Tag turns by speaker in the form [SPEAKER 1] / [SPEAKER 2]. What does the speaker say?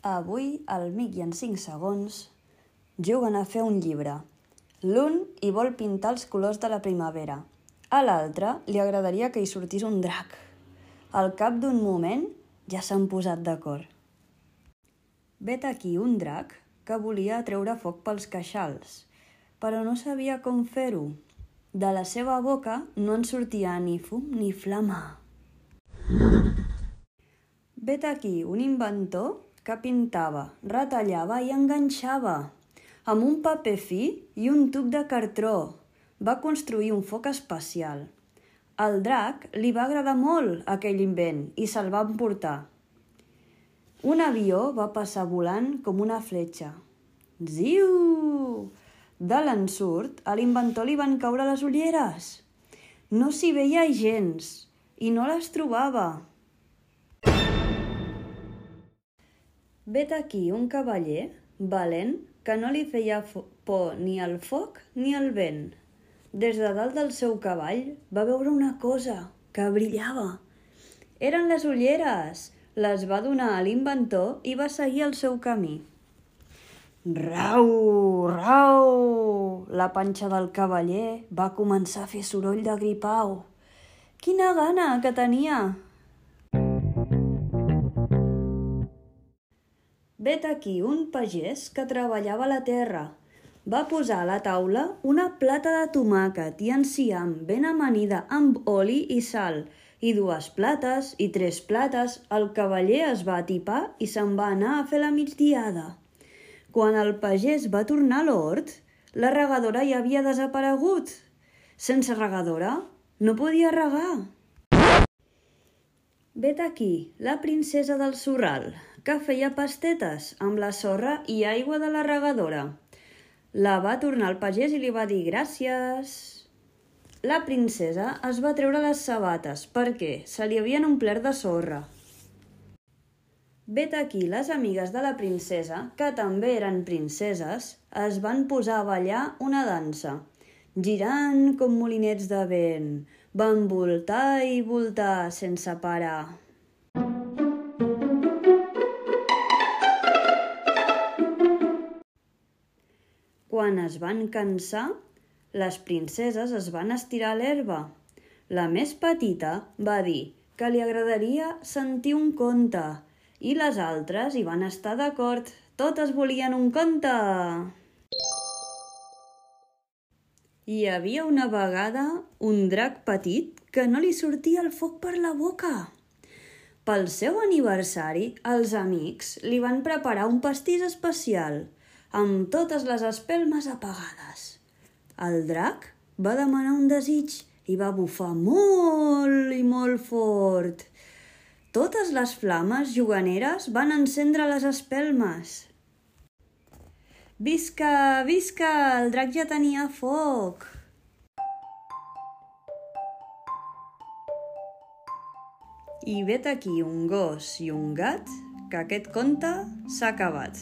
[SPEAKER 1] Avui el Mic i en 5 segons juguen a fer un llibre. L'un hi vol pintar els colors de la primavera. A l'altre li agradaria que hi sortís un drac. Al cap d'un moment ja s'han posat d'acord. Vet aquí un drac que volia treure foc pels queixals, però no sabia com fer-ho. De la seva boca no en sortia ni fum ni flama. Vet aquí un inventor que pintava, retallava i enganxava. Amb un paper fi i un tub de cartró. Va construir un foc espacial. Al drac li va agradar molt aquell invent i se'l va emportar. Un avió va passar volant com una fletxa. Ziu! De l'ensurt, a l'inventor li van caure les ulleres. No s'hi veia gens i no les trobava. Vet aquí un cavaller valent que no li feia por ni el foc ni el vent. Des de dalt del seu cavall va veure una cosa que brillava. Eren les ulleres. Les va donar a l'inventor i va seguir el seu camí. Rau, rau! La panxa del cavaller va començar a fer soroll de gripau. Quina gana que tenia! Vet aquí un pagès que treballava la terra. Va posar a la taula una plata de tomàquet i enciam ben amanida amb oli i sal, i dues plates i tres plates. El cavaller es va atipar i se'n va anar a fer la migdiada. Quan el pagès va tornar a l'hort, la regadora ja havia desaparegut. Sense regadora no podia regar. Vet aquí, la princesa del Sorral, que feia pastetes amb la sorra i aigua de la regadora. La va tornar al pagès i li va dir gràcies. La princesa es va treure les sabates perquè se li havien omplert de sorra. Vet aquí, les amigues de la princesa, que també eren princeses, es van posar a ballar una dansa. Girant com molinets de vent, van voltar i voltar sense parar. Quan es van cansar, les princeses es van estirar a l'herba. La més petita va dir que li agradaria sentir un conte i les altres hi van estar d'acord. Totes volien un conte! Hi havia una vegada un drac petit que no li sortia el foc per la boca. Pel seu aniversari, els amics li van preparar un pastís especial – amb totes les espelmes apagades. El drac va demanar un desig i va bufar molt i molt fort. Totes les flames juganeres van encendre les espelmes. Visca, visca, el drac ja tenia foc. I vet aquí un gos i un gat que aquest conte s'ha acabat.